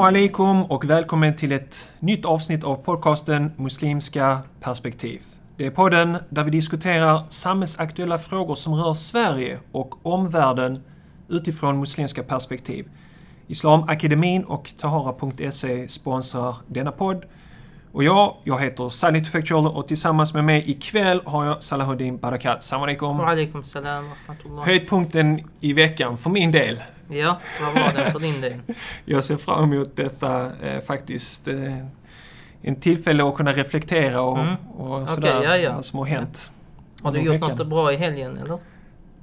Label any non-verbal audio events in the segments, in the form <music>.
Assalamu alaikum och välkommen till ett nytt avsnitt av podcasten Muslimska perspektiv. Det är podden där vi diskuterar samhällsaktuella frågor som rör Sverige och omvärlden utifrån muslimska perspektiv. Islamakademin och Tahara.se sponsrar denna podd. Och jag, jag heter Salih Tufekcioglu och tillsammans med mig ikväll har jag Salahuddin Barakat. Salam alaikum. Höjdpunkten i veckan för min del. Ja, vad var det för din del? <laughs> Jag ser fram emot detta eh, faktiskt. Eh, en tillfälle att kunna reflektera och, Mm. och sådär ja, ja. vad som har hänt. Har du gjort veckan. något bra i helgen eller?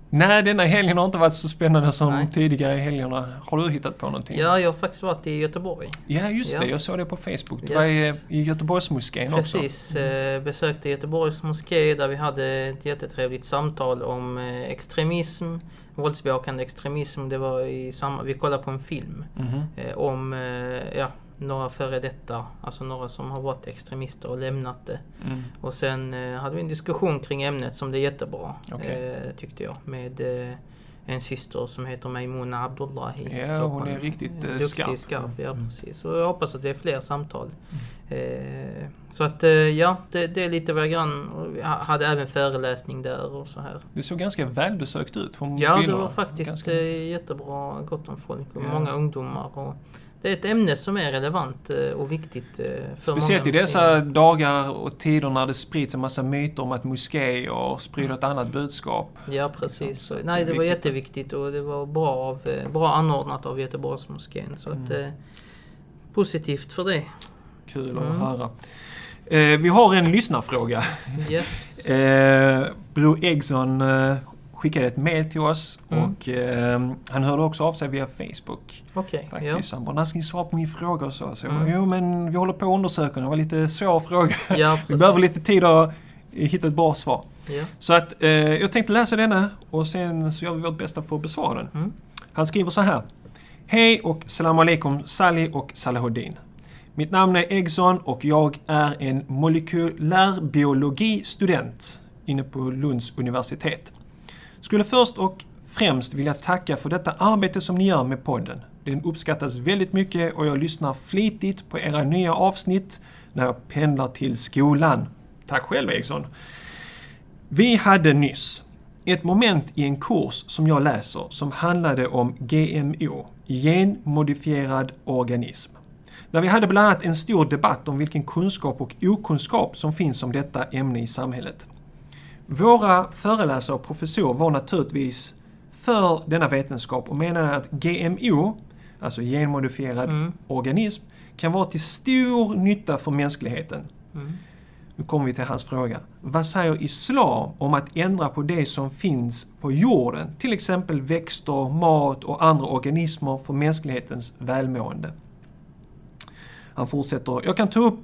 Nej, denna helgen har inte varit så spännande som Nej. tidigare helgerna. Har du hittat på någonting? Ja, jag har faktiskt varit i Göteborg. Ja, just Ja. det. Jag såg det på Facebook. Du Yes. var i, i Göteborgsmoskén också. Precis, eh, besökte Göteborgs moské där vi hade ett jättetrevligt samtal om eh, extremism, våldsbejakande extremism. Det var i samma, vi kollade på en film Mhm. eh, om eh, ja, några före detta, alltså några som har varit extremister och lämnat det. Mm. Och sen eh, hade vi en diskussion kring ämnet som det är jättebra, Okej. eh, tyckte jag. Med eh, en syster som heter Maimuna Abdullahi i Ja, Stockholm. hon är riktigt, eh, Duktig, skarp. skarp. Ja, Mm. precis. Och jag hoppas att det är fler samtal. Eh, så att eh, ja, det, det är lite vad jag grann. ha- hade även föreläsning där och så här. Det såg ganska välbesökt ut från Ja, det var faktiskt Ganska- eh, jättebra, gott om folk och Ja. många ungdomar. Och det är ett ämne som är relevant eh, och viktigt eh, för Speciellt i många dessa muslimer. dagar och tider när det sprids en massa myter om att moskéer sprider ett annat budskap. Ja precis. Så att Nej det det var viktigt. jätteviktigt och det var bra, av, eh, bra anordnat av Göteborgsmoskén. Så att, Mm. eh, positivt för det. Kul Mm. att höra. Eh, vi har en lyssnarfråga. Yes. <laughs> Eh, Bro Eggson eh, skickade ett mail till oss Mm. och eh, han hörde också av sig via Facebook. Ja. Faktiskt. Han bara, när ska ni svara på min fråga och så? Så Mm. bara, jo men vi håller på att undersöka, det var lite svår fråga. Ja, <laughs> vi behöver lite tid att hitta ett bra svar. Ja. Så att eh, jag tänkte läsa denna och sen så gör vi vårt bästa för att besvara den. Mm. Han skriver så här. Hej och salam alaikum Sally och Salahuddin. Mitt namn är Eggson och jag är en molekylärbiologistudent inne på Lunds universitet. Skulle först och främst vilja tacka för detta arbete som ni gör med podden. Den uppskattas väldigt mycket och jag lyssnar flitigt på era nya avsnitt när jag pendlar till skolan. Tack själv Eriksson! Vi hade nyss ett moment i en kurs som jag läser som handlade om GMO, genmodifierad organism. Där vi hade bland annat en stor debatt om vilken kunskap och okunskap som finns om detta ämne i samhället. Våra föreläsare och professorer var naturligtvis för denna vetenskap och menade att GMO, alltså genmodifierad Mm. organism, kan vara till stor nytta för mänskligheten. Mm. Nu kommer vi till hans fråga. Vad säger Islam om att ändra på det som finns på jorden? Till exempel växter, mat och andra organismer för mänsklighetens välmående. Han fortsätter. Jag kan ta upp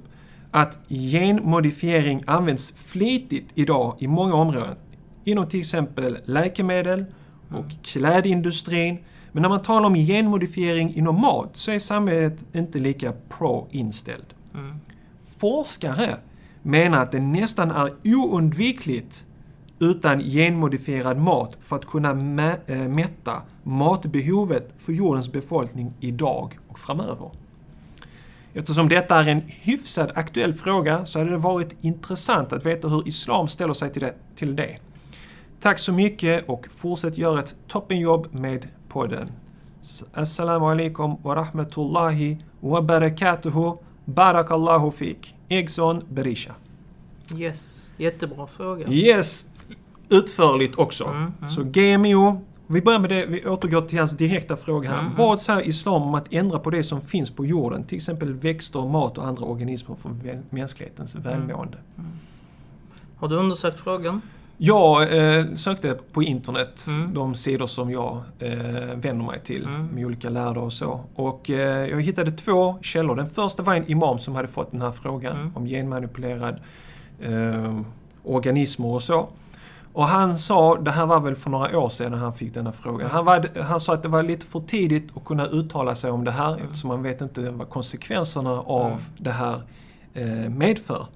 att genmodifiering används flitigt idag i många områden. Inom till exempel läkemedel och klädindustrin. Men när man talar om genmodifiering inom mat så är samhället inte lika pro-inställd. Mm. Forskare menar att det nästan är oundvikligt utan genmodifierad mat för att kunna mä- äh, mätta matbehovet för jordens befolkning idag och framöver. Eftersom detta är en hyfsad aktuell fråga så hade det varit intressant att veta hur Islam ställer sig till det. Till det. Tack så mycket och fortsätt göra ett toppenjobb med podden. Assalamu alaikum wa rahmatullahi wa barakatuhu. Barakallahu fik. Eggson Berisha. Yes. Jättebra fråga. Yes, utförligt också. Mm, mm. Så GMO. Vi börjar med det, vi återgår till hans direkta fråga här. Mm, mm. Vad säger Islam om att ändra på det som finns på jorden? Till exempel växter, mat och andra organismer för mänsklighetens välmående. Har du undersökt frågan? Jag eh, sökte på internet Mm. de sidor som jag eh, vänder mig till Mm. med olika lärare och så. Och eh, jag hittade två källor. Den första var en imam som hade fått den här frågan Mm. om genmanipulerad eh, organismer och så. Och han sa, det här var väl för några år sedan han fick denna frågan. Han, var, han sa att det var lite för tidigt att kunna uttala sig om det här eftersom man vet inte vad konsekvenserna av Mm. det här eh, medför.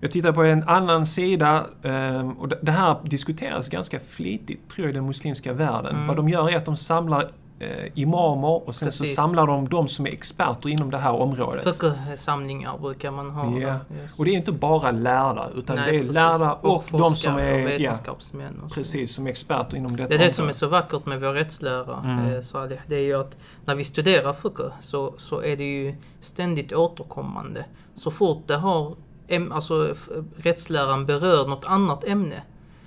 Jag tittar på en annan sida ehm, och det- det här diskuteras ganska flitigt tror jag i den muslimska världen. Mm. Vad de gör är att de samlar eh, imamer och sen så Precis. samlar de de som är experter inom det här området. Fiqh-samlingar brukar man ha. Ja. Yes. Och det är inte bara lärda utan Nej, det är precis. lärda och, de som är och ja, vetenskapsmän. och så. precis, som är experter inom detta Det är det som är så vackert med vår rättslära, Mm. eh, Saleh. Det är ju att när vi studerar fiqh så, så är det ju ständigt återkommande. Så fort det har, alltså rättsläran berör något annat ämne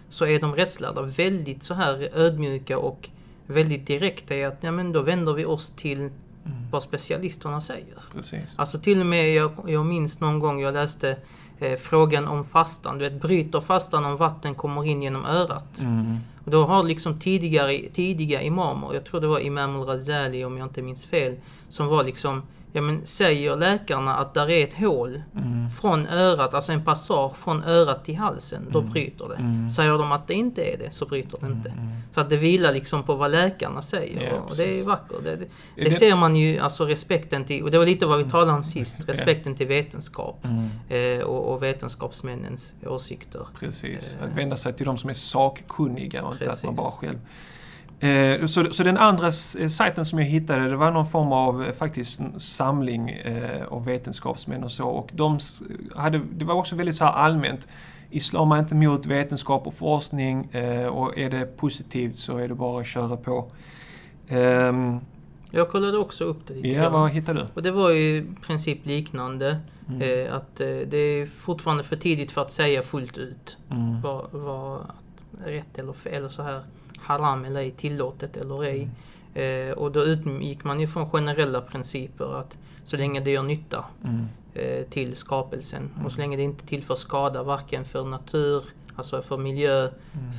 så är de rättslärda väldigt så här ödmjuka och väldigt direkta i att ja, men då vänder vi oss till Mm. vad specialisterna säger. Precis. Alltså till och med, jag, jag minns någon gång jag läste eh, frågan om fastan. Du vet, bryter fastan om vatten kommer in genom örat? Mm. Och då har liksom tidigare, tidiga imamer, jag tror det var Imam al-Ghazali om jag inte minns fel, som var liksom, ja men säger läkarna att där är ett hål Mm. från örat, alltså en passage från örat till halsen, då bryter det. Mm. Säger de att det inte är det, så bryter det inte. Mm. Så att det vilar liksom på vad läkarna säger. Ja, och det är vackert. Det, det, det det- ser man ju, alltså respekten till, och det var lite vad vi talade om sist, respekten till vetenskap Mm. eh, och, och vetenskapsmännens åsikter. Precis, Eh. att vända sig till de som är sakkunniga och inte att Precis. man bara själv... Eh, så, så den andra eh, sajten som jag hittade, det var någon form av eh, faktiskt samling eh, av vetenskapsmän och så. Och de hade, det var också väldigt så här allmänt. Islam är inte emot vetenskap och forskning eh, och är det positivt så är det bara att köra på. Ehm, Jag kollade också upp det lite ja, vad hittade du? Och det var ju i princip liknande. Mm. Eh, att eh, det är fortfarande för tidigt för att säga fullt ut Mm. vad, vad rätt eller fel, eller så här haram eller ej, tillåtet eller ej. Mm. Eh, och då utgick man ju från generella principer att så länge det gör nytta Mm. eh, till skapelsen och så länge det inte tillför skada varken för natur, alltså för miljö,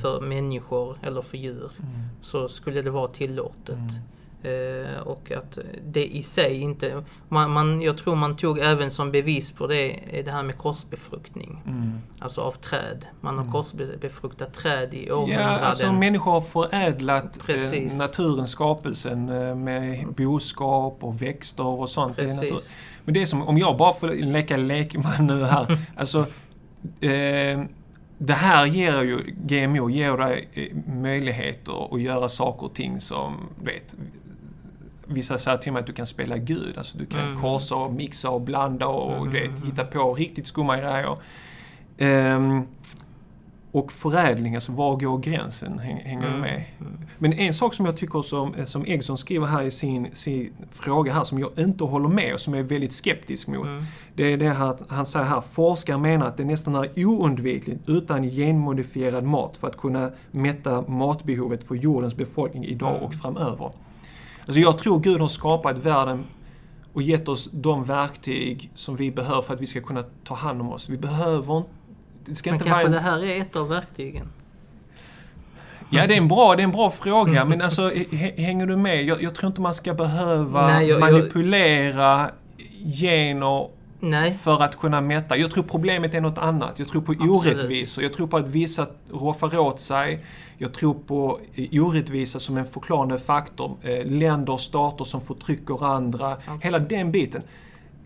för människor eller för djur Mm. så skulle det vara tillåtet. Eh, och att det i sig inte... Man, man, jag tror man tog även som bevis på det, det här med korsbefruktning. Mm. Alltså av träd. Man har korsbefruktat träd i århundraden. Ja, alltså människor har förädlat eh, Precis. naturens skapelsen eh, med boskap och växter och sånt. Det. Precis. Men det är som, om jag bara får leka lekman nu här. <laughs> alltså, eh, det här ger ju, GMO ger dig eh, möjligheter att göra saker och ting som, vet, Vissa säger till mig att du kan spela Gud. Alltså du kan Mm. korsa och mixa och blanda och vet, Mm. hitta på riktigt skumma grejer. Ehm, och förädling, alltså var går gränsen? Häng, hänger Mm. med? Men en sak som jag tycker som, som Eggson skriver här i sin, sin fråga här som jag inte håller med och som jag är väldigt skeptisk mot. Mm. Det är det här att han säger här, forskare menar att det nästan är oundvikligt utan genmodifierad mat för att kunna mätta matbehovet för jordens befolkning idag och framöver. Alltså jag tror Gud har skapat världen och gett oss de verktyg som vi behöver för att vi ska kunna ta hand om oss. Vi behöver inte... Det ska Men inte kanske vara det här är ett av verktygen. Ja, det är en bra, det är en bra fråga, men alltså hänger du med? Jag, jag tror inte man ska behöva Nej, jag- jag- manipulera gener Nej, för att kunna mätta. Jag tror problemet är något annat. Jag tror på Absolut. orättvisor. Jag tror på att vissa roffar åt sig. Jag tror på eh, orättvisa som en förklarande faktor. Eh, länder, stater som förtrycker andra. Hela den biten.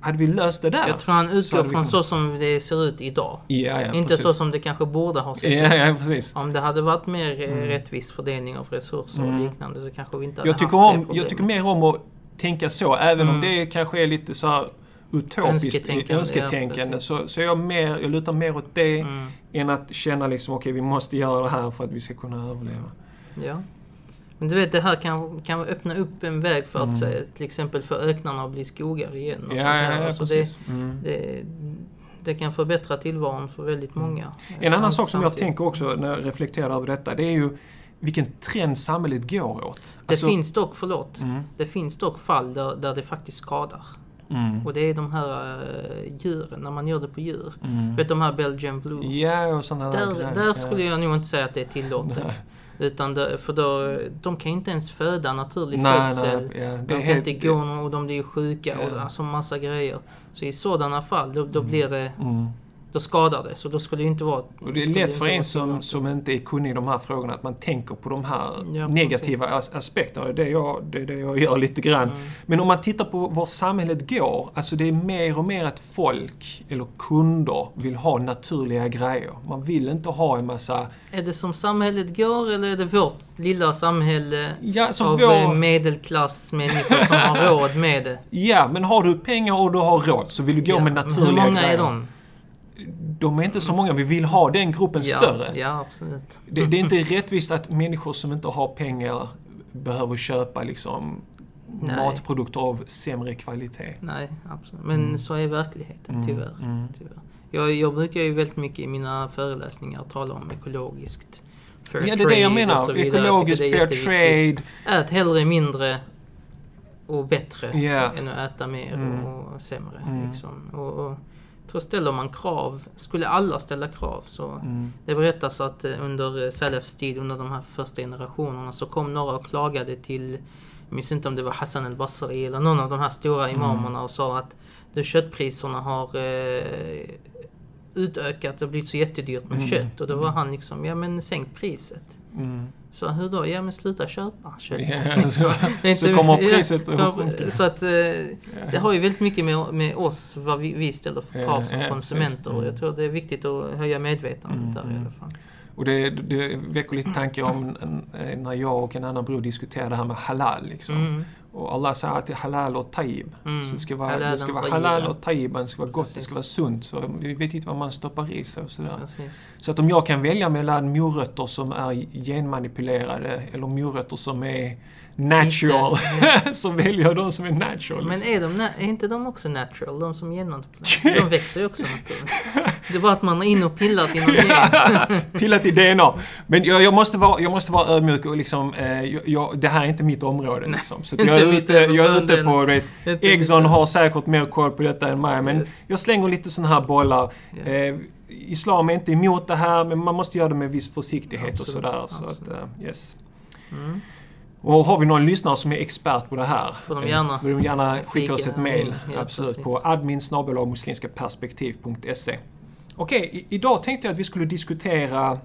Hade vi löst det där? jag tror han utgår från så som det ser ut idag. Ja, ja, Inte precis. så som det kanske borde ha sett ut. Ja. Om det hade varit mer eh, rättvis fördelning av resurser och Mm. liknande så kanske vi inte hade Jag tycker, haft det om, problemet. jag tycker mer om att tänka så, även om Mm. det kanske är lite så här utopiskt Önsketänkande, önsketänkande. ja, så, så jag, mer, jag lutar mer åt det Mm. än att känna liksom, okej vi måste göra det här för att vi ska kunna överleva. Ja. Men du vet, det här kan, kan öppna upp en väg för att Mm. till exempel för öknarna att bli skogar igen. Och Ja, ja, ja, Alltså precis. det, Mm. det, det kan förbättra tillvaron för väldigt många. En annan sak som jag tänker också när jag reflekterar över detta, det är ju vilken trend samhället går åt. Det Alltså- finns dock, förlåt, Mm. det finns dock fall där, där det faktiskt skadar. Mm. Och det är de här uh, djuren, när man gör det på djur. Mm. Vet de här Belgian Blue? Ja, och sådana Där, där Ja. skulle jag nog inte säga att det är tillåtet. Utan det, för då, de kan inte ens föda naturlig Nej, födsel. nej, ja, de kan helt- inte gå och de blir sjuka och Ja. alltså massa grejer. Så i sådana fall då, då blir det Mm. Då skadar det. Så då skulle det inte vara... Och det är lätt för en som, som inte är kunnig i de här frågorna att man tänker på de här Ja, negativa as aspekterna. Det är, jag, det är det jag gör lite grann. Mm. Men om man tittar på var samhället går, alltså det är mer och mer att folk, eller kunder, vill ha naturliga grejer. Man vill inte ha en massa... Är det som samhället går eller är det vårt lilla samhälle Ja, av vår, eh, medelklassmänniskor som har <laughs> råd med det? ja, men har du pengar och du har råd så vill du gå Ja, med naturliga Hur många grejer. är de? De är inte så många, vi vill ha den gruppen Ja, större. ja absolut. Det, det är inte rättvist att människor som inte har pengar behöver köpa liksom Nej. matprodukter av sämre kvalitet. Nej, absolut. Men Mm. så är verkligheten, Mm, tyvärr. mm. tyvärr. Jag, jag brukar ju väldigt mycket i mina föreläsningar tala om ekologiskt. Fair Ja, det är det jag menar. Ekologiskt, fair trade. Ät hellre mindre och bättre Ja. än att äta mer Mm. och sämre. Mm. Liksom. Och, och, tror ställer man krav, skulle alla ställa krav så Mm. det berättas att eh, under eh, Salafs tid, under de här första generationerna, så kom några och klagade till, jag minns inte om det var Hassan al-Basri eller någon av de här stora imamerna och sa att du, köttpriserna har eh, utökat och blivit så jättedyrt med Mm. kött. Och då var han liksom, ja men sänk priset. Mm. Så hur då? Ja men sluta köpa kött. Ja, <laughs> så, så kommer priset ja, att sjunka. Så att eh, det har ju väldigt mycket med, med oss, vad vi, vi ställer för krav som ja, konsumenter. Och Mm. jag tror det är viktigt att höja medvetandet där i Mm. alla fall. Och det, det väcker lite tankar om när jag och en annan bror diskuterade det här med halal. Liksom. Mm. Och Allah säger alltid halal och tayyib. Mm. Så det ska vara, Halal det ska vara halal och tayyib, det ska vara gott, det Precis. ska vara sunt. Så vi vet inte vad man stoppar i sig och sådär. Precis. Så att om jag kan välja mellan morötter som är genmanipulerade eller morötter som är natural, <laughs> så väljer jag de som är natural. Men liksom. är, de, är inte de också natural? De som genmanipulerar? De växer ju också naturligt. Det är bara att man har in och pillat i någon <laughs> gen. Pillat i DNA. Men jag, jag, måste vara, jag måste vara ödmjuk och liksom, eh, jag, det här är inte mitt område. Liksom. Så inte jag, är ute, jag är ute på, vet, Inte mitt- har säkert mer koll på detta än mig. Men Yes. jag slänger lite sådana här bollar. Ja. Eh, Islam är inte emot det här, men man måste göra det med viss försiktighet Absolut, och sådär. Så att, eh, yes. Mm. Och har vi någon lyssnare som är expert på det här Får de eh, gärna får de gärna skicka oss ett mail. Ja, Absolut. precis. På admin muslimskaperspektiv.se Okej, i- idag tänkte jag att vi skulle diskutera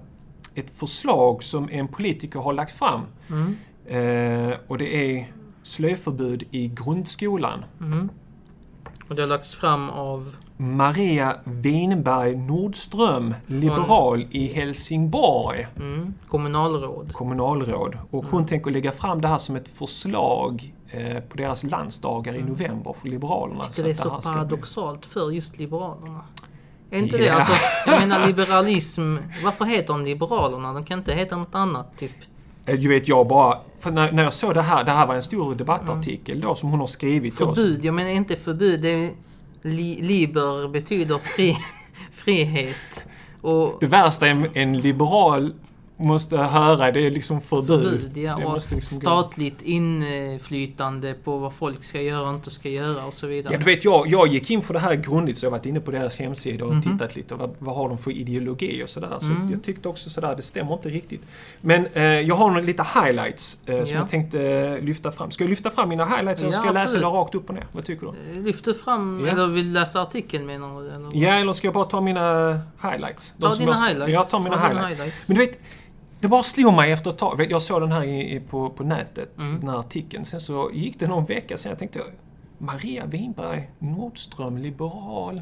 ett förslag som en politiker har lagt fram. Mm. Eh, och det är slöjförbud i grundskolan. Mm. Och det har lagts fram av... Maria Winberg Nordström, liberal i Helsingborg, Mm, kommunalråd. kommunalråd. Och Mm. hon tänker lägga fram det här som ett förslag eh, på deras landsdagar i november för Liberalerna. Mm. Det är så ska bli- paradoxalt för just Liberalerna. Är inte Ja. det? Alltså, jag menar <laughs> liberalism. Varför heter de Liberalerna? De kan inte heta något annat, typ. Eh, Du vet, jag bara... För när, när jag såg det här, det här var en stor debattartikel då som hon har skrivit. Förbud, jag menar inte förbud. Det är, li, liber betyder fri, <laughs> frihet. Och Det värsta en, en liberal måste höra, det är liksom förbud. förbud, ja. Det Och liksom gå- statligt inflytande på vad folk ska göra och inte ska göra och så vidare. Ja, du vet, jag, jag gick in för det här grundligt så jag har varit inne på deras hemsida och Mhm. tittat lite. Vad, vad har de för ideologi och sådär. Så Mm. jag tyckte också sådär, det stämmer inte riktigt. Men eh, jag har några lite highlights eh, som Ja. jag tänkte eh, lyfta fram. Ska jag lyfta fram mina highlights eller Ja, ska jag läsa det rakt upp och ner? Vad tycker du? Lyfter fram, Ja. eller vill läsa artikeln menar du? Eller? Ja, eller ska jag bara ta mina highlights? De Ta dina jag, highlights. Jag tar mina highlights. highlights. Men du vet, det bara slog mig efter ett tag. Jag såg den här i, på, på nätet, Mm. den här artikeln. Sen så gick det någon vecka sen jag tänkte Maria Winberg Nordström, liberal,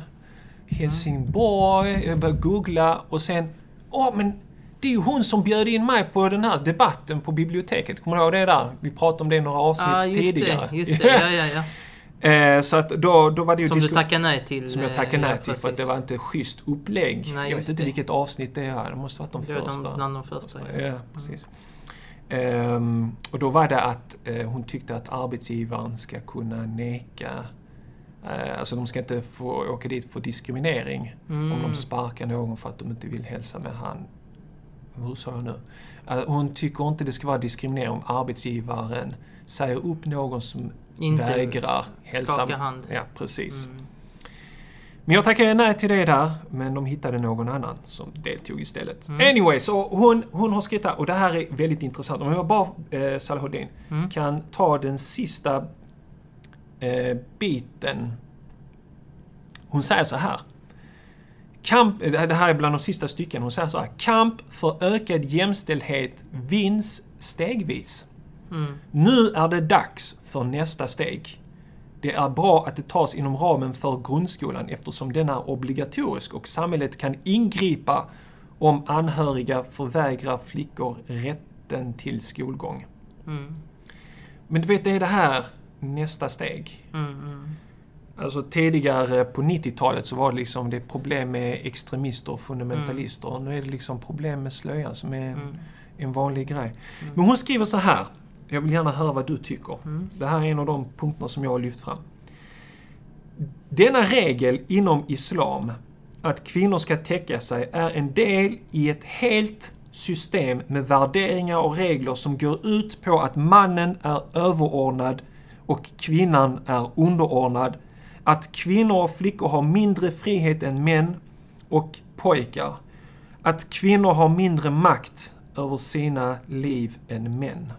Helsingborg. Jag började googla och sen, åh men det är ju hon som bjöd in mig på den här debatten på biblioteket. Kommer du ihåg det där? Vi pratade om det i några avsnitt Ja, just tidigare. det. Just det. Ja, ja, ja. <laughs> Eh, så att då, då var det ju Som du tackar nej till. som jag eh, tackade nej ja, till för att det var inte schysst upplägg. Nej, jag vet inte det. vilket avsnitt det är. Det måste ha varit de Det första. de, bland de första. Ja. Ja, precis. Ehm, och då var det att eh, hon tyckte att arbetsgivaren ska kunna neka eh, Alltså de ska inte få åka dit för diskriminering om Mm. de sparkar någon för att de inte vill hälsa med hand. Hur sa jag nu? Eh, hon tycker inte det ska vara diskriminering om arbetsgivaren säger upp någon som Inte vägrar hälsa. skaka hand. Ja, precis. Mm. Men jag tackade nej till det där, men de hittade någon annan som deltog istället. Mm. Anyway, så hon, hon har skrivit här, och det här är väldigt intressant. Om jag bara, eh, Salahuddin, Mm. kan ta den sista eh, biten. Hon säger så här. Kamp, det här är bland de sista stycken. Hon säger så här. Kamp för ökad jämställdhet vinns stegvis. Mm. Nu är det dags för nästa steg. Det är bra att det tas inom ramen för grundskolan eftersom den är obligatorisk och samhället kan ingripa om anhöriga förvägrar flickor rätten till skolgång. Mm. Men du vet, det är det här nästa steg. Mm. Mm. Alltså tidigare på 90-talet så var det liksom det problem med extremister och fundamentalister. Nu är det liksom problem med slöjan som är en, Mm. en vanlig grej. Men hon skriver så här. Jag vill gärna höra vad du tycker. Mm. Det här är en av de punkterna som jag har lyft fram. Denna regel inom Islam, att kvinnor ska täcka sig, är en del i ett helt system med värderingar och regler som går ut på att mannen är överordnad och kvinnan är underordnad. Att kvinnor och flickor har mindre frihet än män och pojkar. Att kvinnor har mindre makt över sina liv än män.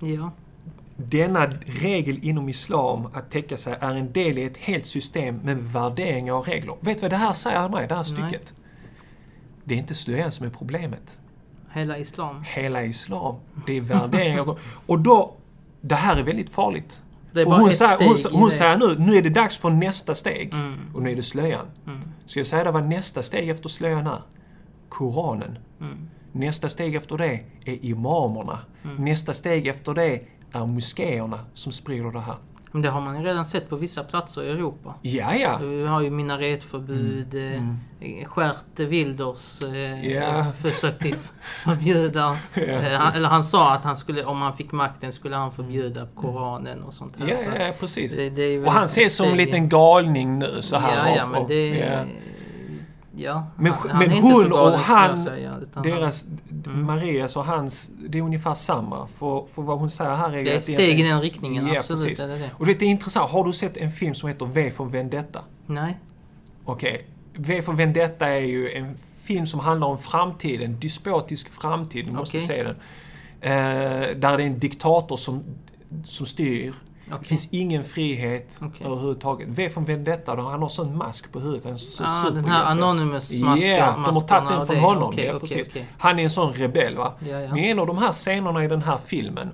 Ja. Denna regel inom Islam att täcka sig är en del i ett helt system med värderingar och regler. Vet du vad det här säger mig, det här Nej. stycket? Det är inte slöjan som är problemet. Hela islam. Hela Islam, det är värderingar. och- <laughs> och då, det här är väldigt farligt. Det är bara hon ett säger, hon, steg hon det. säger nu, nu är det dags för nästa steg. Mm. Och nu är det slöjan. Mm. Ska jag säga det vad nästa steg efter slöjan är? Koranen. Mm. Nästa steg efter det är imamerna. Mm. Nästa steg efter det är moskéerna som sprider det här. Men det har man ju redan sett på vissa platser i Europa. Ja, ja. Du har ju minaretförbud, Mm. eh, Gert Wilders eh, Ja. <laughs> försökte förbjuda. <laughs> Eh, han, eller han sa att han skulle, om han fick makten skulle han förbjuda Koranen och sånt här. Ja, Så ja, precis. det, det Och han ses som en liten galning nu så här. Ja, ja, men det... ja. Men, han, han men så hon och han, säga, deras, Mm. Marias och hans, det är ungefär samma. För, för vad hon säger här är han, det är steg i den riktningen, Ja, absolut. precis. Är det det. Och det är intressant. Har du sett en film som heter V för Vendetta? Nej. Okej. V för Vendetta är ju en film som handlar om framtiden, dyspotisk framtid. Du måste Okej. se den. Eh, där det är en diktator som, som styr. Det Okej. finns ingen frihet Okej. överhuvudtaget. V för Vendetta, då han har sån mask på huvudet. En så, Ah, den här Anonymous-masken. Ja, de har tagit den från honom. Okej, ja, precis. Han är en sån rebell va. Ja, ja. Men en av de här scenerna i den här filmen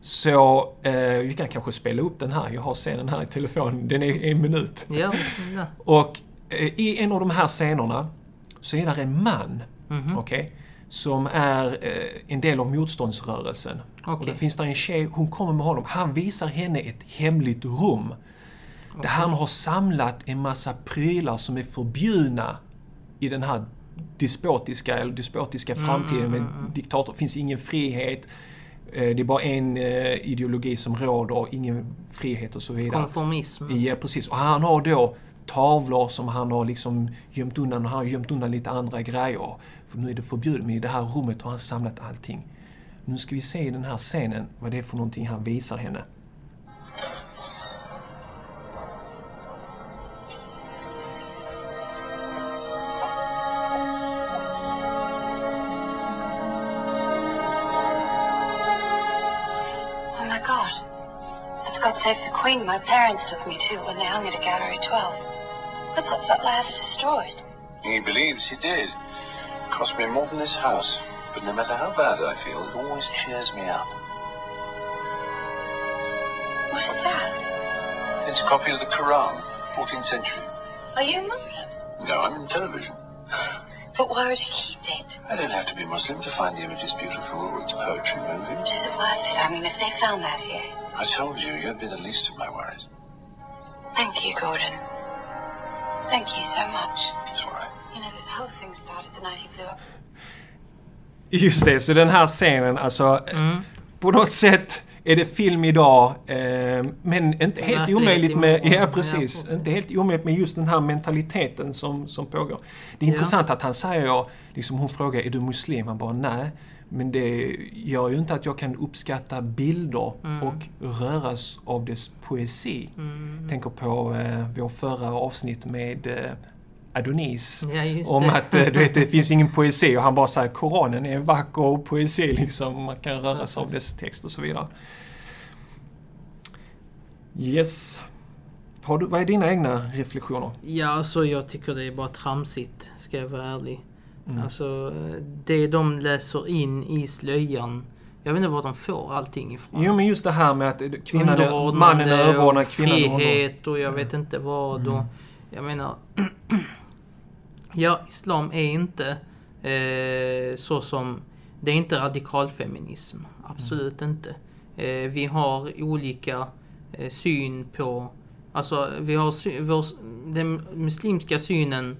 så, eh, vi kan kanske spela upp den här. Jag har scenen här i telefonen. Den är en minut. Ja. Och eh, i en av de här scenerna så är det en man, Mhm. okej, som är eh, en del av motståndsrörelsen. Och Okej. då finns det en tjej, hon kommer med honom. Han visar henne ett hemligt rum. Där han har samlat en massa prylar som är förbjudna i den här despotiska, eller despotiska Mm, framtiden med diktator. Det finns ingen frihet. eh, Det är bara en eh, ideologi som råder, ingen frihet och så vidare. Konformism. Ja, precis. Och han har då tavlor som han har liksom gömt undan och han har gömt undan lite andra grejer. Nu är det förbjudet, men i det här rummet har han samlat allting. Nu ska vi se i den här scenen vad det är för någonting han visar henne. Oh my god. That's God Save the Queen my parents took me to when they hung it at Gallery 12. I thought Sutler had it destroyed. He believes he did. Cost me more than this house. But no matter how bad I feel, it always cheers me up. What is that? It's a copy of the Quran, 14th century. Are you a Muslim? No, I'm in television. <gasps> But why would you keep it? I don't have to be Muslim to find the images beautiful or its poetry But moving. is it worth it? I mean, if they found that here. I told you, you'd be the least of my worries. Thank you, Gordon. Thank you so much. It's all right. You know, this whole thing started the night he blew up. Just det, så den här scenen, alltså Mm. på något sätt är det film idag, eh, men inte helt omöjligt med, ja Ja, precis, precis. inte helt omöjligt med just den här mentaliteten som, som pågår. Det är Ja. intressant att han säger, liksom hon frågar är du muslim? Han bara nej. Men det gör ju inte att jag kan uppskatta bilder Mm. och röras av dess poesi. Tänker på eh, vår förra avsnitt med eh, Adonis. Ja, Om att eh, du vet, det finns <laughs> ingen poesi och han bara säger Koranen är vacker och poesi liksom. Man kan röras av dess text och så vidare. Yes. Har du, vad är dina egna reflektioner? Ja, alltså jag tycker det är bara tramsigt, ska jag vara ärlig. Mm. Alltså, det de läser in i slöjan. Jag vet inte var de får allting ifrån. Jo men just det här med att kvinnan är, mannen är överordnad, och kvinnan frihet och jag vet inte vad. Och, jag menar... <clears throat> ja, islam är inte eh, så som... Det är inte radikalfeminism. Absolut inte. Eh, vi har olika eh, syn på... Alltså, vi har sy- vår, den muslimska synen,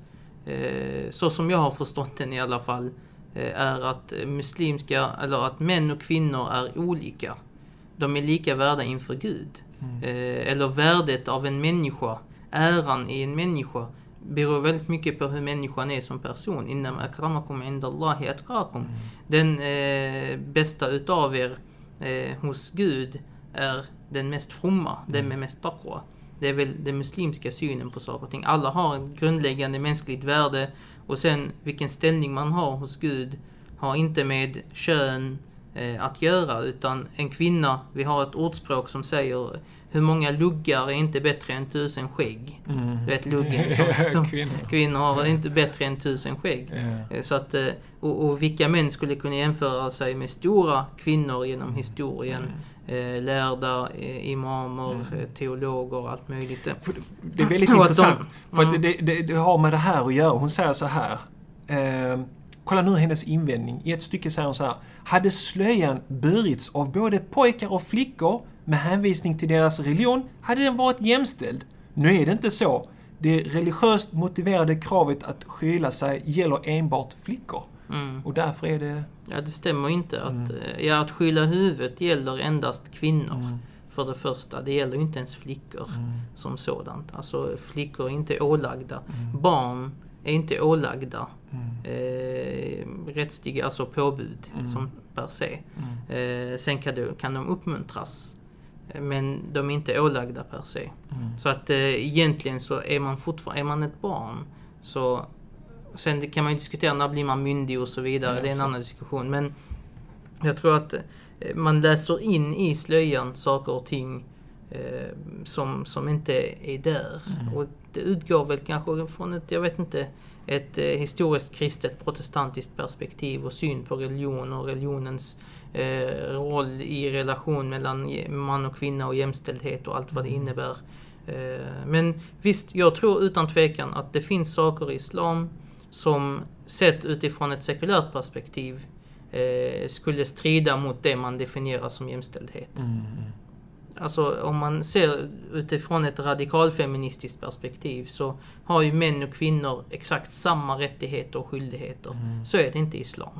eh, så som jag har förstått den i alla fall, eh, är att muslimska, eller att män och kvinnor är olika. De är lika värda inför Gud. Eh, eller värdet av en människa, äran i en människa, beror väldigt mycket på hur människan är som person. Innam akramakum indallahi atqakum. Den eh, bästa utav er eh, hos Gud är den mest fromma, den med mest taqwa. Det är väl den muslimska synen på saker och ting. Alla har ett grundläggande mänskligt värde och sen vilken ställning man har hos Gud har inte med kön eh, att göra utan en kvinna, vi har ett ordspråk som säger hur många luggar är inte bättre än tusen skägg. Du vet luggen som, <laughs> som Kvinnor. kvinnor har inte bättre än tusen skägg. Eh, Så att, eh, och, och vilka män skulle kunna jämföra sig med stora kvinnor genom historien? Eh, lärda eh, imamer, eh, teologer allt möjligt. Det- är väldigt <laughs> intressant. de- För Mm. det, det, det har med det här att göra. Hon säger så här. Eh, kolla nu hennes invändning. I ett stycke säger hon så här. Hade slöjan burits av både pojkar och flickor med hänvisning till deras religion hade den varit jämställd. Nu är det inte så. Det religiöst motiverade kravet att skyla sig gäller enbart flickor. Mm. Och därför är det... Ja, det stämmer inte. Att, Mm. eh, ja, att skylla huvudet gäller endast kvinnor. För det första, det gäller inte ens flickor Mm. som sådant. Alltså flickor är inte ålagda. Mm. Barn är inte ålagda eh, rättsliga, alltså påbud Mm. som per se. Eh, sen kan, det, kan de uppmuntras. Men de är inte ålagda per se. Mm. Så att eh, egentligen så är man fortfarande, är man ett barn så Sen kan man ju diskutera när blir man myndig och så vidare. Ja, det är en annan diskussion. Men jag tror att eh, man läser in i slöjan saker och ting eh, som, som inte är där. Mm. Och det utgår väl kanske från ett, jag vet inte, ett eh, historiskt kristet protestantiskt perspektiv och syn på religion och religionens roll i relation mellan man och kvinna och jämställdhet och allt vad det innebär. Eh, men visst, jag tror utan tvekan att det finns saker i islam som sett utifrån ett sekulärt perspektiv eh, skulle strida mot det man definierar som jämställdhet. Alltså om man ser utifrån ett radikalfeministiskt perspektiv så har ju män och kvinnor exakt samma rättigheter och skyldigheter. Så är det inte i islam.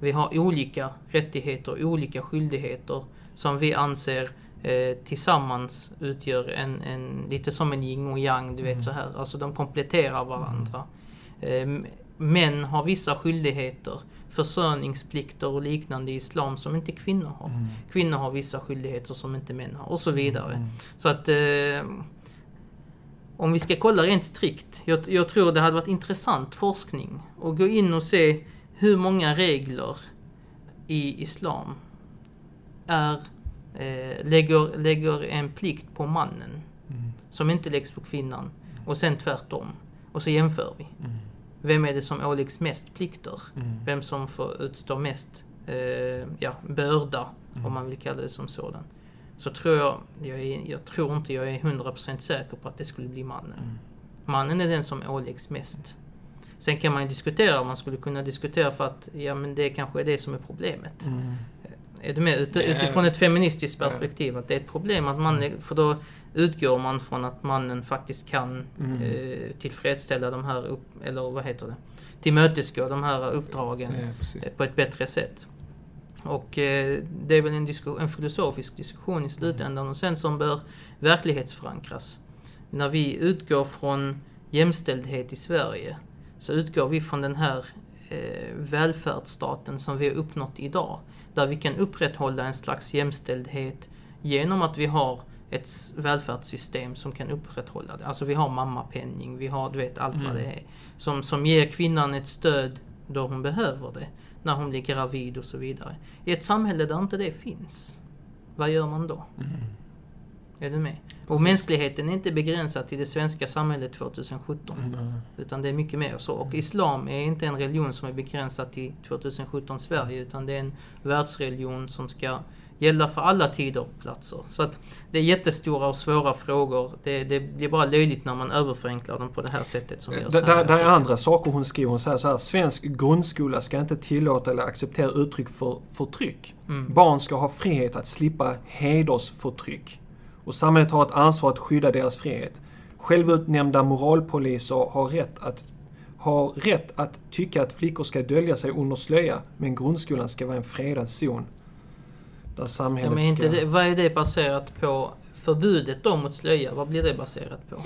Vi har olika rättigheter och olika skyldigheter som vi anser eh, tillsammans utgör en, en, lite som en yin och yang, du vet så här. Alltså de kompletterar varandra. Eh, män har vissa skyldigheter, försörjningsplikter och liknande i islam som inte kvinnor har. Kvinnor har vissa skyldigheter som inte män har och så vidare. Så att eh, om vi ska kolla rent strikt, jag, jag tror det hade varit intressant forskning att gå in och se hur många regler i islam är, eh, lägger, lägger en plikt på mannen som inte läggs på kvinnan och sen tvärtom. Och så jämför vi. Vem är det som åläggs mest plikter? Vem som får utstå mest eh, ja, börda, om man vill kalla det som sådan. Så tror jag, jag, är, jag tror inte jag är 100% säker på att det skulle bli mannen. Mannen är den som åläggs mest. Sen kan man ju diskutera, man skulle kunna diskutera för att ja, men det kanske är det som är problemet. Är du med? Ut, utifrån ett feministiskt perspektiv, att det är ett problem att man, är- för då utgår man från att mannen faktiskt kan Mm. eh, tillfredsställa de här, upp, eller vad heter det, tillmötesgå de här uppdragen Ja, eh, på ett bättre sätt. Och eh, det är väl en, en filosofisk diskussion i slutändan och sen som bör verklighetsförankras. När vi utgår från jämställdhet i Sverige så utgår vi från den här eh, välfärdsstaten som vi har uppnått idag. Där vi kan upprätthålla en slags jämställdhet genom att vi har ett välfärdssystem som kan upprätthålla det. Alltså vi har mammapenning, vi har du vet allt vad det är. Som, som ger kvinnan ett stöd då hon behöver det. När hon blir gravid och så vidare. I ett samhälle där inte det finns, vad gör man då? Är du med? Och mänskligheten är inte begränsad till det svenska samhället 2017. Mm. Utan det är mycket mer så. Och Islam är inte en religion som är begränsad till 2017 Sverige. Utan det är en världsreligion som ska gälla för alla tider och platser. Så att det är jättestora och svåra frågor. Det, det blir bara löjligt när man överförenklar dem på det här sättet som görs Där, där är andra saker hon skriver. Hon säger så här. Svensk grundskola ska inte tillåta eller acceptera uttryck för förtryck. Mm. Barn ska ha frihet att slippa hedersförtryck. Och samhället har ett ansvar att skydda deras frihet. Självutnämnda moralpoliser har rätt att har rätt att tycka att flickor ska dölja sig under slöja, men grundskolan ska vara en fredad zon. Där Ja, samhället men inte ska... det, vad är det baserat på? Förbudet då mot slöja, vad blir det baserat på?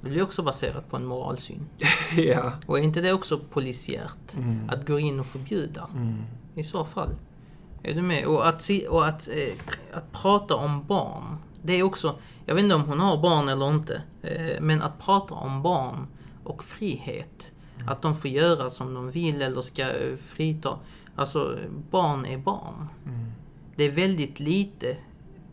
Det blir också baserat på en moralsyn. <laughs> ja. Och är inte det också polisiärt? Mm. Att gå in och förbjuda? Mm. I så fall. Är du med? Och att, och att, eh, att prata om barn. Det är också, jag vet inte om hon har barn eller inte. Eh, men att prata om barn och frihet. Att de får göra som de vill eller ska eh, frita. Alltså, barn är barn. Mm. Det är väldigt lite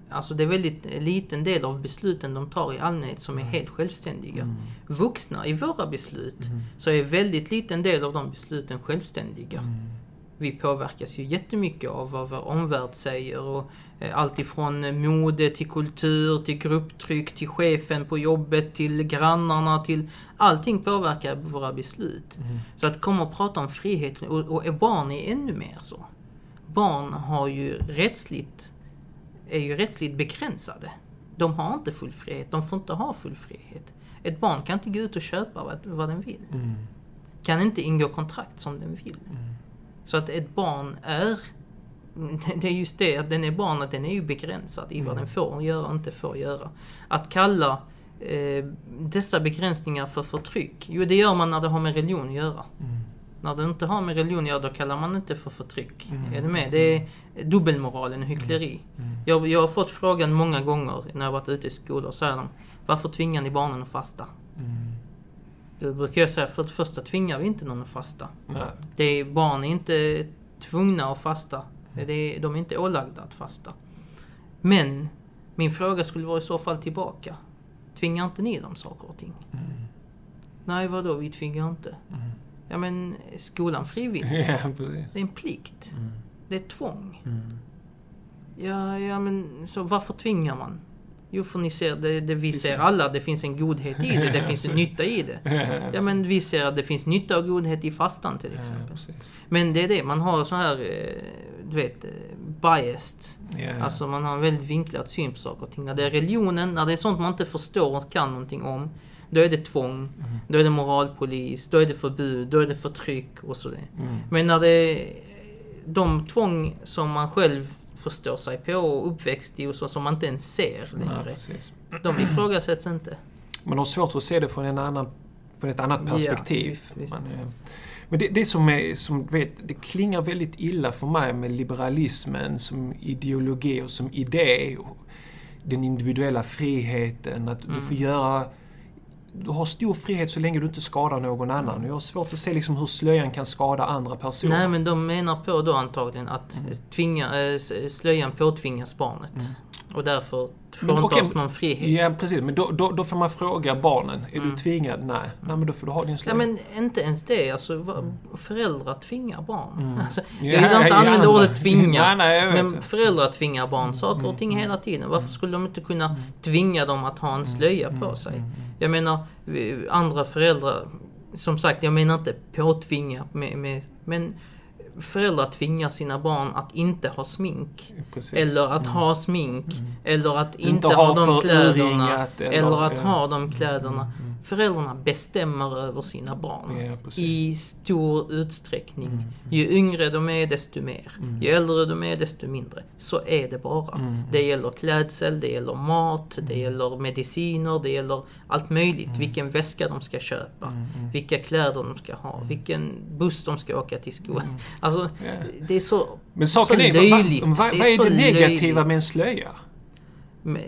Alltså det är väldigt liten del av besluten de tar i allmänhet som är helt självständiga. Vuxna i våra beslut så är väldigt liten del av de besluten självständiga. Vi påverkas ju jättemycket av vad vår omvärld säger och eh, allt ifrån mode till kultur, till grupptryck, till chefen på jobbet, till grannarna, till allting påverkar våra beslut. Så att komma och prata om frihet, och, och barn är ännu mer så. Barn har ju rättsligt är ju rättsligt begränsade. De har inte full frihet, de får inte ha full frihet. Ett barn kan inte gå ut och köpa vad, vad den vill. Mm. Kan inte ingå kontrakt som den vill. Så att ett barn är <laughs> det är just det, att den är barn, att den är ju begränsad i vad den får göra och inte får göra. Att kalla eh, dessa begränsningar för förtryck, jo det gör man när det har med religion att göra. När det inte har med religion att göra, då kallar man inte för förtryck. Är du med? Det är dubbelmoralen och hyckleri. Jag, jag har fått frågan många gånger när jag varit ute i skolor, säger de Varför tvingar ni barnen att fasta? Då brukar jag säga, för det första tvingar vi inte någon att fasta. Nej. Det är, barn är inte tvungna att fasta. Det är, de är inte ålagda att fasta. Men min fråga skulle vara i så fall tillbaka. Tvingar inte ni dem saker och ting? Nej, vadå, vi tvingar inte. Ja, men skolan frivillig? <laughs> Ja. Det är en plikt. Det är ett tvång. Ja, ja, men så varför tvingar man? Jo, för ni ser, det, det, vi ser alla, det finns en godhet i det, det finns en nytta i det. <laughs> Ja, men vi ser att det finns nytta och godhet i fastan till exempel. Men det är det, man har så här, eh, du vet, eh, biased. Alltså man har en väldigt vinklad syn på saker och ting. När det är religionen, när det är sånt man inte förstår och kan någonting om. Då är det tvång, Mm. då är det moralpolis, då är det förbud, då är det förtryck och sådär. Mm. Men när det är de tvång som man själv förstår sig på och uppväxt i och så som man inte ens ser Nej, längre. precis. De ifrågasätts inte. Man har svårt att se det från, en annan, från ett annat Ja, perspektiv. visst, visst. Man, eh, men det, det som är, som vet, det klingar väldigt illa för mig med liberalismen som ideologi och som idé. Och den individuella friheten, att Mm. du får göra du har stor frihet så länge du inte skadar någon annan. Och Jag har svårt att se liksom hur slöjan kan skada andra personer. Nej men de menar på då antagligen att Mm. tvinga, eh, slöjan påtvingas barnet. Och därför fråntas okej, man frihet. Ja, precis. Men då, då, då får man fråga barnen. Är du tvingad? Nej. Nej, men då får du ha din Mm. Ja slöja. men inte ens det. Alltså, va- föräldrar tvingar barn. <laughs> Alltså, Mm. Ja, jag gillar inte ja, använda ordet tvinga. <laughs> Nej, nej, men. Mm. föräldrar tvingar barn saker och ting hela tiden. Varför skulle de inte kunna tvinga dem att Mm. ha en slöja på sig? Jag menar, andra föräldrar, som sagt, jag menar inte påtvingat med, med, men föräldrar tvingar sina barn att inte ha smink. Precis. Eller att ha smink. Eller att inte, Inte ha, de kläderna. Eller, eller- att ja. ha de kläderna. Föräldrarna bestämmer över sina barn. Ja. I stor utsträckning. Ju yngre de är desto mer. Ju äldre de är desto mindre. Så är det bara. Det gäller klädsel, det gäller mat, det gäller mediciner, det gäller allt möjligt. Vilken väska de ska köpa. Vilka kläder de ska ha. Vilken buss de ska åka till skolan. Alltså, det är så, Men saken så är, löjligt. vad, vad, Det vad är så det negativa löjligt. med en slöja? Men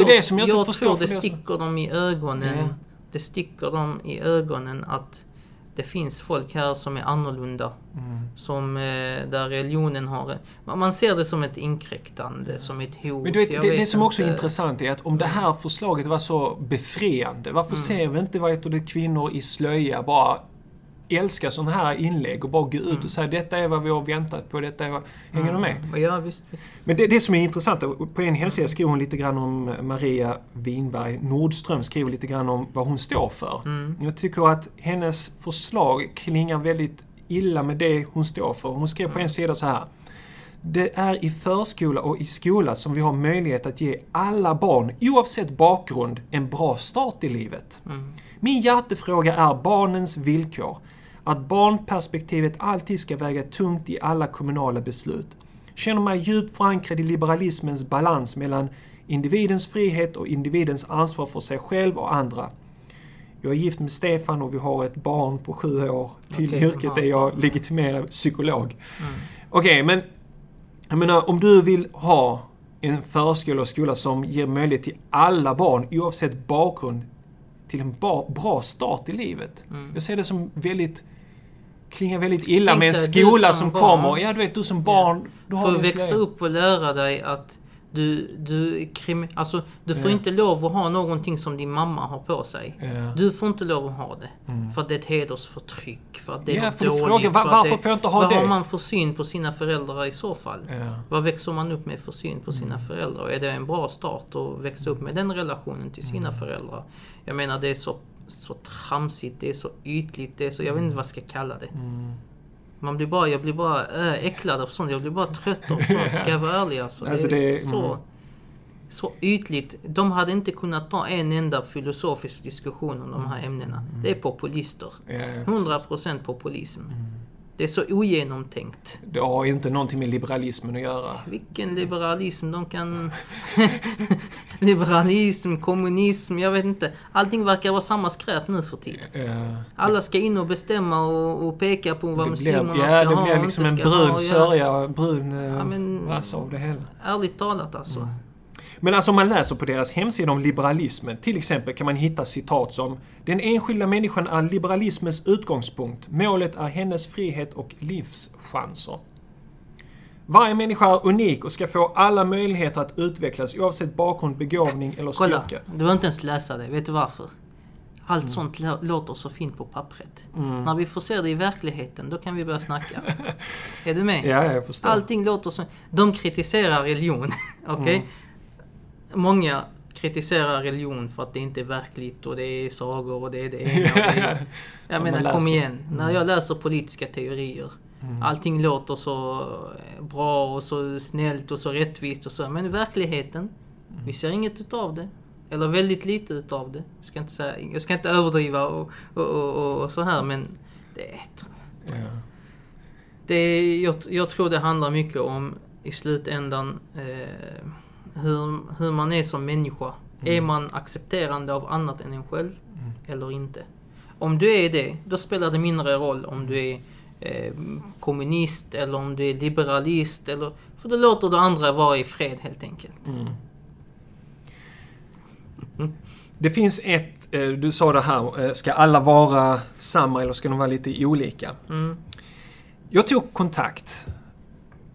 är det som jag inte förstår tror för det det- sticker dem i ögonen. Ja. Det sticker dem i ögonen att det finns folk här som är annorlunda. Mm. Som, eh, där religionen har... Man ser det som ett inkräktande, som ett hot. Men du vet, Jag det, det vet som också är intressant är att om det här förslaget var så befriande, varför Mm. ser vi inte vad heter det, kvinnor i slöja bara älskar sådana här inlägg och bara gå ut och säga detta är vad vi har väntat på, detta är vad... Hänger du med? Mm. Ja, visst. visst. Men det, det som är intressant, på en hemsida skriver hon lite grann om Maria Winberg Nordström skriver lite grann om vad hon står för. Jag tycker att hennes förslag klingar väldigt illa med det hon står för. Hon skrev på en sida så här. Det är i förskola och i skola som vi har möjlighet att ge alla barn, oavsett bakgrund, en bra start i livet. Min hjärtefråga är barnens villkor. Att barnperspektivet alltid ska väga tungt i alla kommunala beslut. Känner mig djupt förankrad i liberalismens balans mellan individens frihet och individens ansvar för sig själv och andra. Jag är gift med Stefan och vi har ett barn på sju år. Till Okej, yrket är jag legitimerad psykolog. Okej, men jag menar om du vill ha en förskola och skola som ger möjlighet till alla barn oavsett bakgrund till en ba- bra start i livet. Jag ser det som väldigt klingar väldigt illa Tänk med en du skola som som barn. kommer. Ja, du vet, du som barn. Du För din att växa slöja. upp och lära dig att du, du, krim, alltså, du får Ja. inte lov att ha någonting som din mamma har på sig. Ja. Mm. Du får inte lov att ha det. För att det är ett hedersförtryck. För att det är Ja, för du dåligt. frågar, va- för att varför det, får jag inte ha vad det? har man för syn på sina föräldrar i så fall? Ja. Mm. Vad växer man upp med för syn på sina föräldrar? Och är det en bra start att växa upp med den relationen till sina Mm. föräldrar? Jag menar det är så, så tramsigt, det är så ytligt, det är så, jag vet inte vad jag ska kalla det. Mm. Man blir bara, jag blir bara äh, äcklad av sånt. Jag blir bara trött av sånt. Ska jag vara ärlig alltså. Alltså, det är- så, mm. så ytligt. De hade inte kunnat ta en enda filosofisk diskussion om de här ämnena. Det är populister. Ja, 100% populism. Det är så ogenomtänkt. Det har inte någonting med liberalismen att göra. Vilken liberalism de kan... <laughs> liberalism, kommunism, jag vet inte. Allting verkar vara samma skräp nu för tiden. Ja. Alla ska in och bestämma och, och peka på vad Det blir, muslimerna ja, ska det ha blir och liksom inte en ska brun ha. Ja, sörja, brun Ja, ja, men- av det hela. ärligt talat alltså. Mm. Men alltså om man läser på deras hemsida om liberalismen, till exempel kan man hitta citat som Den enskilda människan är liberalismens utgångspunkt. Målet är hennes frihet och livschanser. Varje människa är unik och ska få alla möjligheter att utvecklas oavsett bakgrund, begåvning eller Kolla, styrka. du behöver inte ens läsa det. Vet du varför? Allt Mm. sånt lå- låter så fint på pappret. När vi får se det i verkligheten, då kan vi börja snacka. <laughs> är du med? Ja, jag förstår. Allting låter så... De kritiserar religion, <laughs> okej? Mm. Många kritiserar religion för att det inte är verkligt och det är sagor och det är det ena och det är... <laughs> Jag menar, kom igen. När jag läser politiska teorier, allting låter så eh, bra och så snällt och så rättvist och så. Men i verkligheten, vi ser inget utav det. Eller väldigt lite utav det. Jag ska inte, säga, jag ska inte överdriva och, och, och, och så här men det är Ja. det är, jag, jag tror det handlar mycket om i slutändan eh, hur, hur man är som människa. Är man accepterande av annat än en själv eller inte? Om du är det, då spelar det mindre roll om du är eh, kommunist eller om du är liberalist. Eller, för då låter du andra vara i fred helt enkelt. Det finns ett, eh, du sa det här, eh, ska alla vara samma eller ska de vara lite olika? Mm. Jag tog kontakt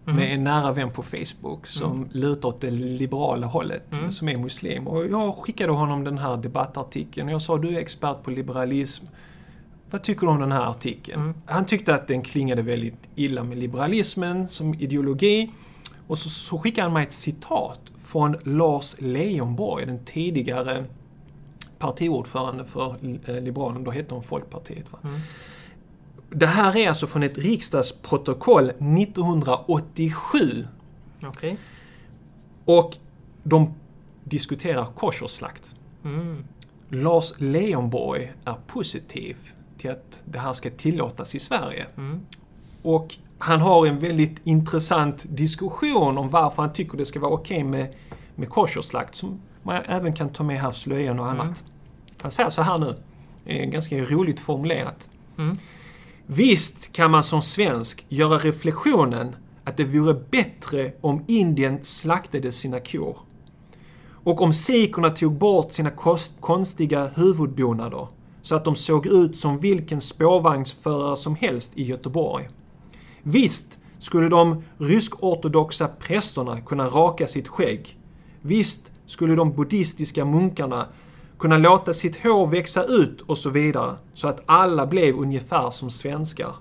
Mhm. med en nära vän på Facebook som Mm. lutar åt det liberala hållet, som är muslim. Och jag skickade honom den här debattartikeln. Jag sa, du är expert på liberalism. Vad tycker du om den här artikeln? Mm. Han tyckte att den klingade väldigt illa med liberalismen som ideologi. Och så, så skickade han mig ett citat från Lars Leijonborg, den tidigare partiordförande för eh, Liberalerna. Då hette hon Folkpartiet. Va? Det här är alltså från ett riksdagsprotokoll 1987. Okej. Och de diskuterar koscherslakt. Mm. Lars Leijonborg är positiv till att det här ska tillåtas i Sverige. Mm. Och han har en väldigt intressant diskussion om varför han tycker det ska vara okej med, med koscherslakt. Som man även kan ta med här slöjan och annat. Han säger så här nu. Är ganska roligt formulerat. Mm. Visst kan man som svensk göra reflektionen att det vore bättre om Indien slaktade sina kor. Och om sikherna tog bort sina kost, konstiga huvudbonader så att de såg ut som vilken spårvagnsförare som helst i Göteborg. Visst skulle de rysk-ortodoxa prästerna kunna raka sitt skägg. Visst skulle de buddhistiska munkarna kunna låta sitt hår växa ut och så vidare, så att alla blev ungefär som svenskar.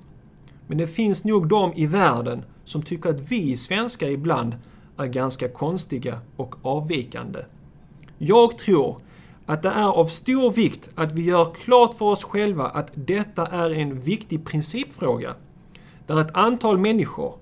Men det finns nog de i världen som tycker att vi svenskar ibland är ganska konstiga och avvikande. Jag tror att det är av stor vikt att vi gör klart för oss själva att detta är en viktig principfråga. Där ett antal människor,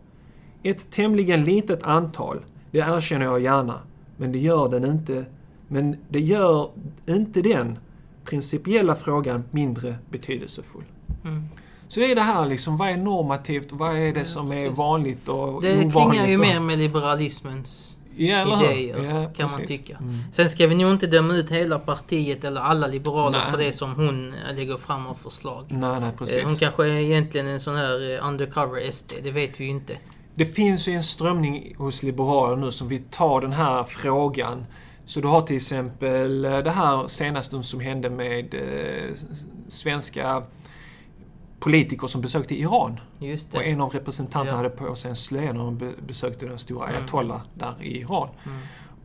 ett tämligen litet antal, det erkänner jag gärna, men det gör den inte, men det gör inte den principiella frågan mindre betydelsefull. Mm. Så det är det här liksom, vad är normativt och vad är det som är precis. vanligt och Det ovanligt? klingar ju mer med liberalismens ja, idéer, Ja, kan man precis. tycka. Mm. Sen ska vi nog inte döma ut hela partiet eller alla liberaler Nej. för det som hon lägger fram av förslag. Nej, nej, precis. Eh, Hon kanske är egentligen en sån här eh, undercover SD, det vet vi ju inte. Det finns ju en strömning hos liberaler nu som vill ta den här frågan. Så du har till exempel eh, det här senaste som hände med eh, svenska politiker som besökte Iran. Just Och en av representanterna Ja. hade på sig en slöja när de be- besökte den stora Mm. ayatollah där i Iran. Mm.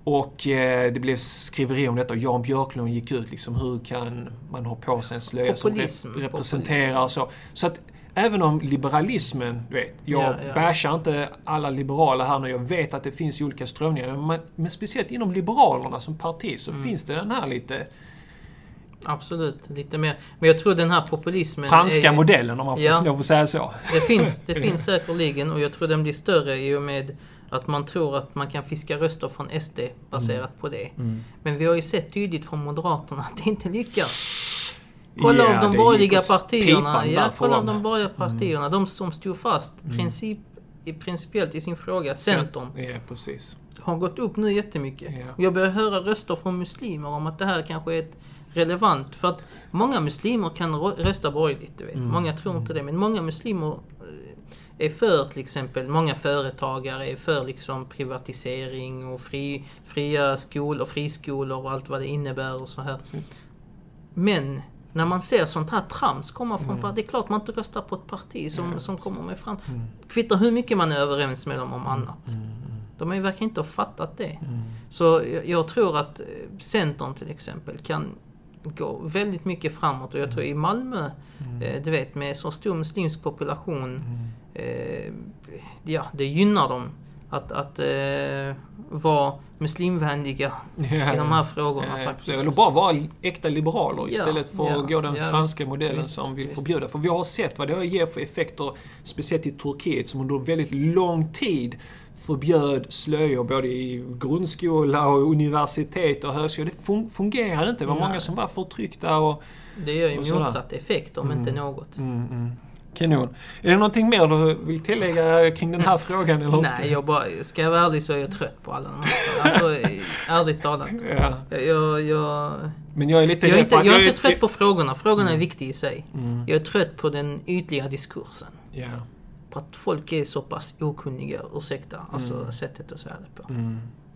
Och eh, det blev skriveri om detta och Jan Björklund gick ut liksom hur kan man ha på sig en slöja som Populism, rep- representerar populism. så. Så att även om liberalismen, du vet, jag Ja, ja. bashar inte alla liberaler här nu, jag vet att det finns olika strömningar. Men, men speciellt inom Liberalerna som parti så Mm. finns det den här lite Absolut, lite mer. Men jag tror den här populismen... franska är modellen om man får Ja. att säga så. Det finns, <laughs> det finns säkerligen och jag tror den blir större i och med att man tror att man kan fiska röster från SD baserat Mm. på det. Men vi har ju sett tydligt från Moderaterna att det inte lyckas. Kolla Ja, av de borgerliga åt partierna. Ja, kolla. Mm. de borgerliga partierna. De som stod fast princip, i principiellt i sin fråga. Centern Ja, precis. har gått upp nu jättemycket. Och Jag börjar höra röster från muslimer om att det här kanske är ett relevant. För att många muslimer kan rö- rösta borgerligt. Du vet. Mm. Många tror inte det. Men många muslimer eh, är för till exempel, många företagare är för liksom privatisering och fri, fria skolor, friskolor och allt vad det innebär och så här. Men när man ser sånt här trams komma från mm. det är klart man inte röstar på ett parti som, som kommer med fram. Kvittar hur mycket man är överens med dem om annat. De har ju verkar inte ha fattat det. Så jag, jag tror att eh, Centern till exempel kan gå väldigt mycket framåt. Och jag tror i Malmö, eh, du vet med så stor muslimsk population, eh, ja det gynnar dem att, att eh, vara muslimvänliga Ja, i de här frågorna ja, faktiskt. Eller bara vara äkta liberaler istället för ja, att gå den franska modellen visst, som vill visst. förbjuda. För vi har sett vad det ger för effekter, speciellt i Turkiet som under väldigt lång tid förbjöd slöjor både i grundskola och universitet och högskola. Det fun- fungerar inte. Det var Nej. många som var förtryckta och... Det gör ju motsatt effekt om inte något. Mm, mm. Kanon. Är det någonting mer du vill tillägga kring den här frågan? Eller? Nej, jag bara, ska jag vara ärlig så är jag trött på alla de här. Alltså, ärligt talat. Ja. Jag, jag, jag, Men jag är lite jag är inte, jag är inte trött på frågorna. Frågorna är viktiga i sig. Mm. Jag är trött på den ytliga diskursen. Ja. På att folk är så pass okunniga, ursäkta, alltså sättet att säga det på.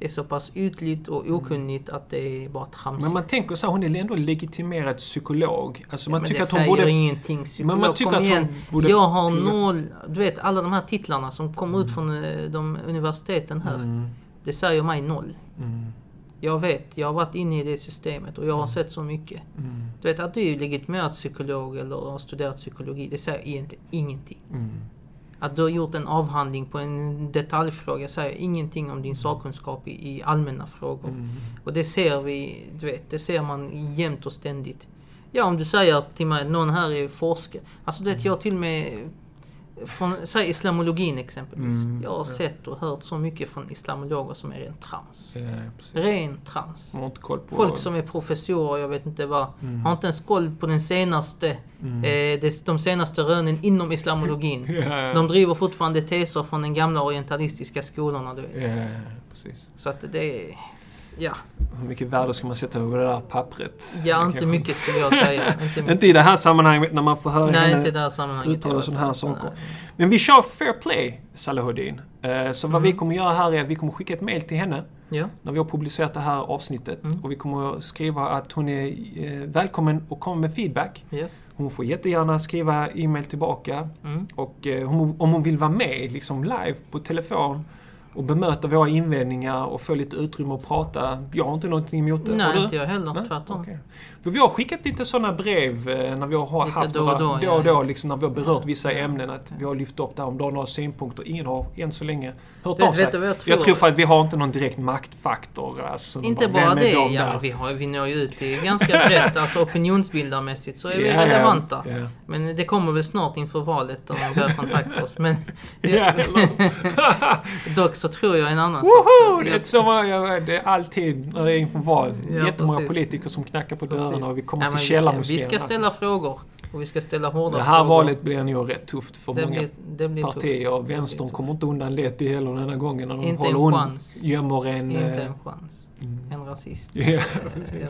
Mm. Det är så pass ytligt och okunnigt att det är bara trams. Men man tänker så här, hon är ändå legitimerad psykolog. Alltså man men tycker att hon borde... ingenting. Psykolog, Men man tycker kom att hon igen. borde- Jag har noll... Du vet alla de här titlarna som kommer ut från eh, de universiteten här. Mm. Det säger mig noll. Mm. Jag vet, jag har varit inne i det systemet och jag har sett så mycket. Mm. Du vet att du är legitimerad psykolog eller har studerat psykologi, det säger egentligen ingenting. Att du har gjort en avhandling på en detaljfråga säger ingenting om din sakkunskap i, i allmänna frågor. Mm. Och det ser vi, du vet, det ser man jämt och ständigt. Ja, om du säger till mig att någon här är forskare. Alltså du vet, jag till och med från, säg islamologin exempelvis. Mm, Jag har ja. sett och hört så mycket från islamologer som är rent trams. Ja, precis. Ren trams. Folk som är professorer, jag vet inte vad, Mm. har inte ens koll på den senaste, Mm. eh, de senaste rönen inom islamologin. <laughs> Ja. De driver fortfarande teser från den gamla orientalistiska skolorna, du vet. Så att det är... Ja, Hur mycket värde ska man sätta över det där pappret? ja inte mycket skulle jag säga. <laughs> Inte. Inte i det här sammanhanget när man får höra Nej, henne inte uttala sådana här saker. Nej. Men vi kör fair play, Salahuddin. Eh, Så vad Mm. vi kommer göra här är att vi kommer skicka ett mail till henne. Ja. när vi har publicerat det här avsnittet. Mm. Och vi kommer att skriva att hon är eh, välkommen och komma med feedback. Yes. Hon får jättegärna skriva e-mail tillbaka. Mm. Och eh, om, om hon vill vara med liksom live på telefon och bemöta våra invändningar och få lite utrymme att prata. Jag har inte någonting emot det. Nej, inte jag heller. Nej? Tvärtom. Okej. För vi har skickat lite sådana brev eh, när vi har Lite haft då och några, då, då, ja, och då liksom när vi har berört vissa ämnen. Att vi har lyft upp det här om du har några synpunkter. Ingen har än så länge hört Vet- av sig. du vad jag jag tror? tror för att vi har inte någon direkt maktfaktor. Alltså, Inte bara är det, de ja, där? vi, har, vi når ju ut till ganska brett, alltså opinionsbildarmässigt så är vi ja, relevanta. ja. Men det kommer väl snart inför valet om de börjar kontakta oss. Men <laughs> <laughs> dock så tror jag en annan Woho! sak. Det är, som, det är alltid när det är inför val. Ja, Jättemånga precis. politiker som knackar på dörrarna Precis. och vi kommer men till källarmoskén. vi ska ställa frågor. Och vi ska ställa hårda Det här frågor. valet blir nog rätt tufft för det många blir, det blir partier. tufft. Vänstern kommer inte undan lätt i heller den här gången när de Inte en håller un- chans. gömmer en... Inte eh, en chans. En rasist. Eh, <laughs> ja,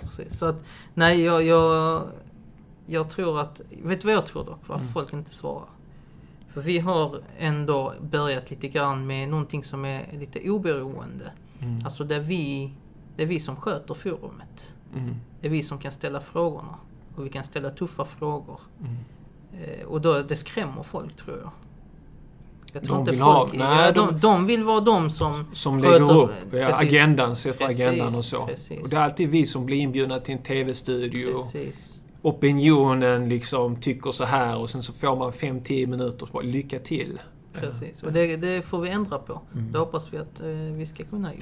precis. Så att, nej, jag, jag, jag tror att... Vet du vad jag tror dock? Varför Mm. folk inte svarar? För vi har ändå börjat lite grann med någonting som är lite oberoende. Mm. Alltså där vi, det är vi som sköter forumet. Mm. Det är vi som kan ställa frågorna. Och vi kan ställa tuffa frågor. Mm. Eh, och då, det skrämmer folk tror jag. Jag tror De inte vill folk... ha- nej, ja, de- de, de vill vara de som... Som sköter- lägger upp ja, Precis. agendan, sätter Precis, agendan och så. precis. Och det är alltid vi som blir inbjudna till en TV-studio. Opinionen liksom tycker så här och sen så får man 5-10 minuter och bara lycka till. Precis, och det, det får vi ändra på. Mm. Det hoppas vi att eh, vi ska kunna ju.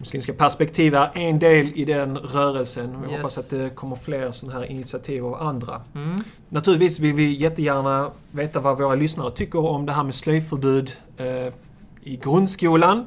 Muslimska perspektiv är en del i den rörelsen. Jag Yes. hoppas att det kommer fler sådana här initiativ av andra. Mm. Naturligtvis vill vi jättegärna veta vad våra lyssnare tycker om det här med slöjförbud eh, i grundskolan.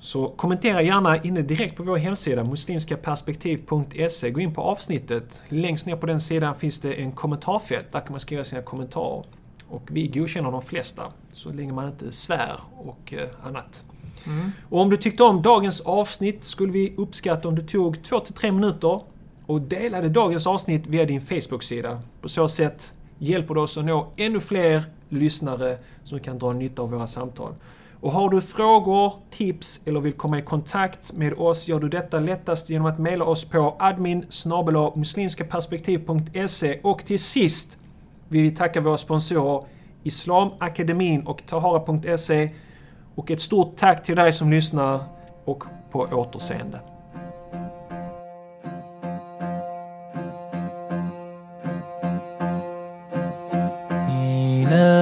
Så kommentera gärna inne direkt på vår hemsida muslimskaperspektiv.se. Gå in på avsnittet. Längst ner på den sidan finns det en kommentarfält. Där kan man skriva sina kommentarer. Och vi godkänner de flesta, så länge man inte svär och eh, annat. Mm. Och om du tyckte om dagens avsnitt skulle vi uppskatta om du tog 2-3 minuter och delade dagens avsnitt via din Facebook-sida. På så sätt hjälper du oss att nå ännu fler lyssnare som kan dra nytta av våra samtal. Och har du frågor, tips eller vill komma i kontakt med oss gör du detta lättast genom att mejla oss på admin muslimskaperspektiv.se och till sist vill vi tacka våra sponsorer Islamakademin och Tahara.se och ett stort tack till dig som lyssnar och på återseende. love.